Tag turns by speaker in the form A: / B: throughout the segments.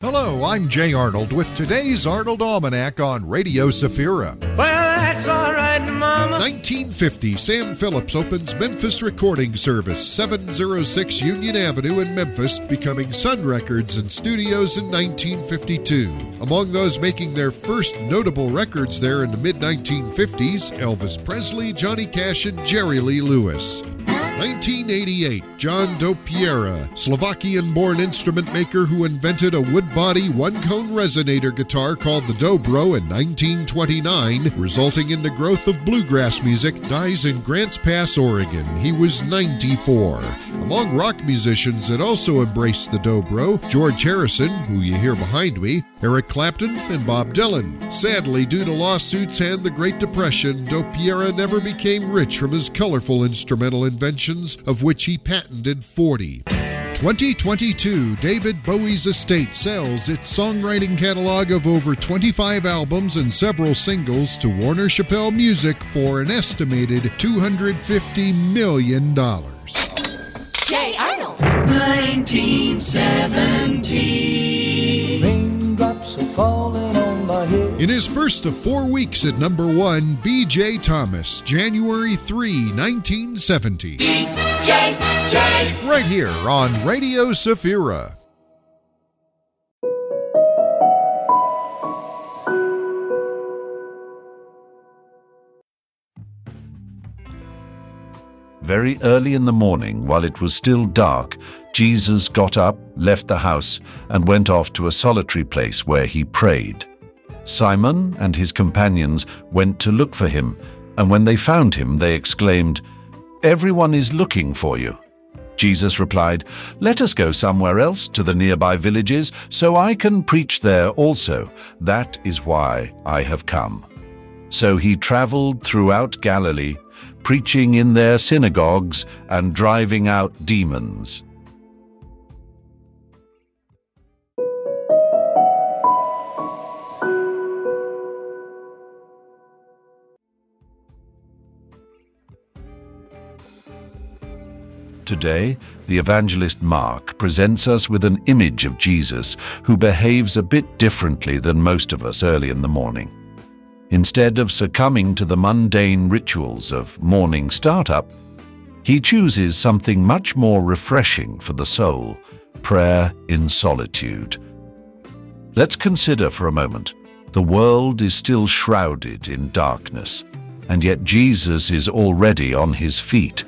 A: Hello, I'm Jay Arnold with today's Arnold Almanac on Radio Safira.
B: Well, that's all right, Mama.
A: 1950, Sam Phillips opens Memphis Recording Service, 706 Union Avenue in Memphis, becoming Sun Records and Studios in 1952. Among those making their first notable records there in the mid 1950s, Elvis Presley, Johnny Cash, and Jerry Lee Lewis. 1988, John Dopyera, Slovakian born instrument maker who invented a wood body one cone resonator guitar called the Dobro in 1929, resulting in the growth of bluegrass music, dies in Grants Pass, Oregon. He was 94. Among rock musicians that also embraced the Dobro, George Harrison, who you hear behind me, Eric Clapton, and Bob Dylan. Sadly, due to lawsuits and the Great Depression, Dopyera never became rich from his colorful instrumental inventions, of which he patented 40. 2022, David Bowie's estate sells its songwriting catalog of over 25 albums and several singles to Warner Chappell Music for an estimated $250 million.
C: Jay Arnold.
B: 1970.
A: In his first of four weeks at number one, B.J. Thomas, January 3, 1970.
C: DJ
A: Right here on Radio Safira.
D: Very early in the morning, while it was still dark, Jesus got up, left the house, and went off to a solitary place where he prayed. Simon and his companions went to look for him, and when they found him, they exclaimed, Everyone is looking for you. Jesus replied, Let us go somewhere else to the nearby villages, so I can preach there also. That is why I have come. So he traveled throughout Galilee, preaching in their synagogues and driving out demons. Today, the evangelist Mark presents us with an image of Jesus who behaves a bit differently than most of us early in the morning. Instead of succumbing to the mundane rituals of morning startup, he chooses something much more refreshing for the soul prayer in solitude. Let's consider for a moment the world is still shrouded in darkness, and yet Jesus is already on his feet.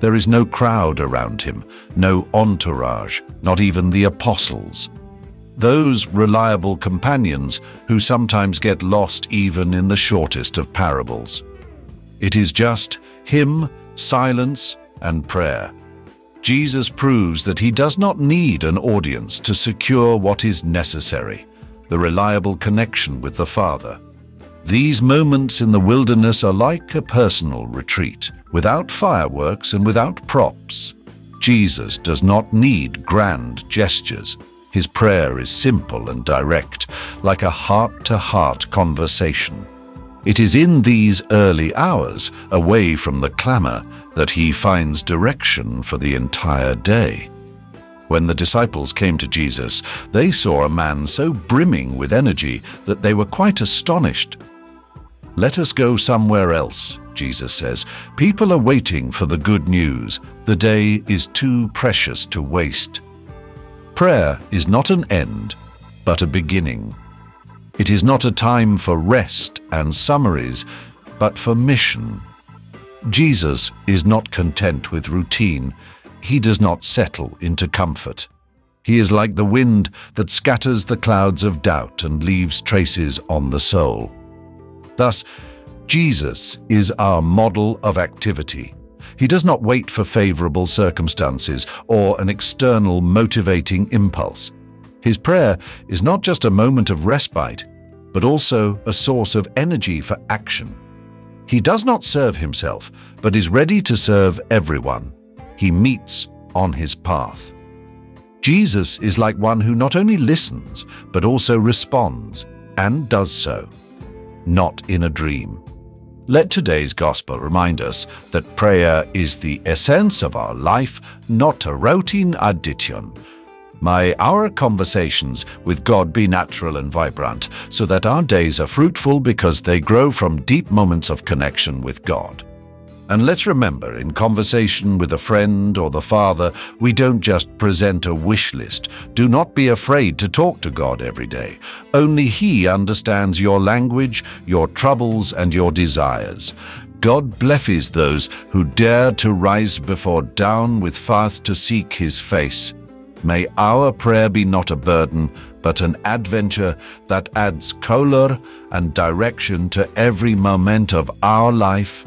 D: There is no crowd around him, no entourage, not even the apostles those reliable companions who sometimes get lost even in the shortest of parables. It is just him, silence, and prayer. Jesus proves that he does not need an audience to secure what is necessary, the reliable connection with the Father. These moments in the wilderness are like a personal retreat, without fireworks and without props. Jesus does not need grand gestures. His prayer is simple and direct, like a heart-to-heart conversation. It is in these early hours, away from the clamor, that he finds direction for the entire day. When the disciples came to Jesus, they saw a man so brimming with energy that they were quite astonished. Let us go somewhere else, Jesus says. People are waiting for the good news. The day is too precious to waste. Prayer is not an end, but a beginning. It is not a time for rest and summaries, but for mission. Jesus is not content with routine. He does not settle into comfort. He is like the wind that scatters the clouds of doubt and leaves traces on the soul. Thus, Jesus is our model of activity. He does not wait for favorable circumstances or an external motivating impulse. His prayer is not just a moment of respite, but also a source of energy for action. He does not serve himself, but is ready to serve everyone. He meets on his path. Jesus is like one who not only listens, but also responds, and does so, not in a dream. Let today's gospel remind us that prayer is the essence of our life, not a routine addition. May our conversations with God be natural and vibrant, so that our days are fruitful because they grow from deep moments of connection with God. And let's remember, in conversation with a friend or the Father, we don't just present a wish list. Do not be afraid to talk to God every day. Only He understands your language, your troubles, and your desires. God blesses those who dare to rise before dawn with faith to seek His face. May our prayer be not a burden, but an adventure that adds color and direction to every moment of our life.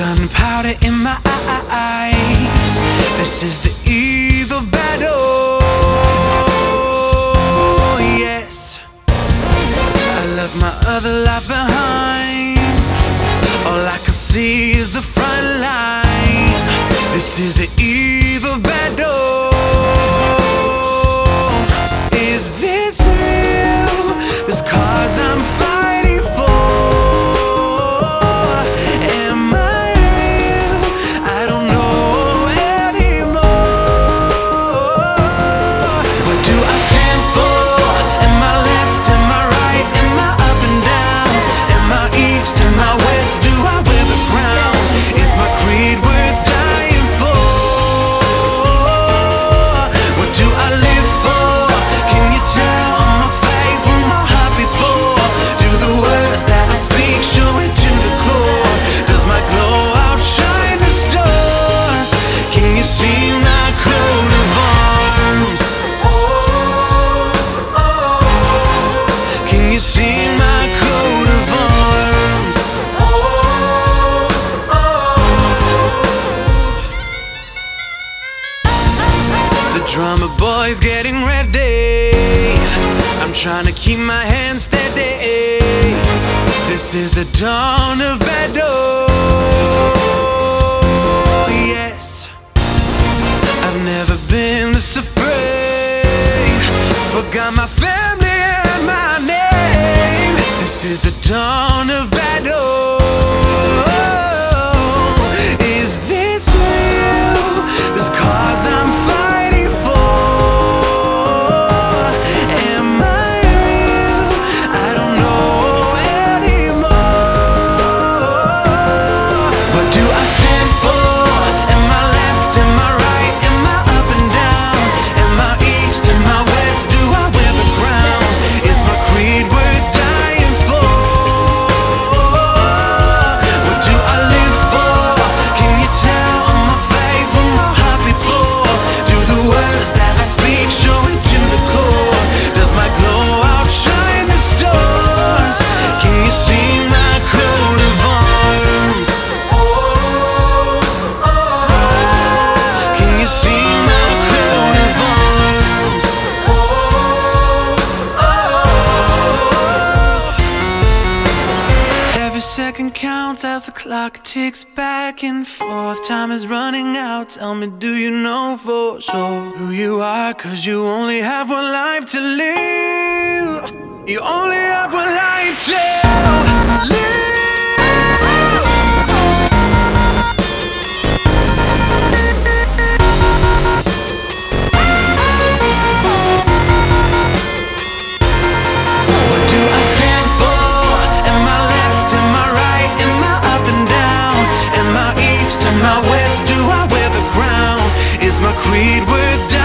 B: Gunpowder in my eyes. This is the eve of battle. Yes, I left my other life behind. All I can see is the front line. This is the eve This is the dawn of battle. Yes, I've never been this afraid. Forgot my family and my name. This is the dawn of battle. Second counts as the clock ticks back and forth. Time is running out. Tell me, do you know for sure who you are? Cause you only have one life to live. You only have one life to with death.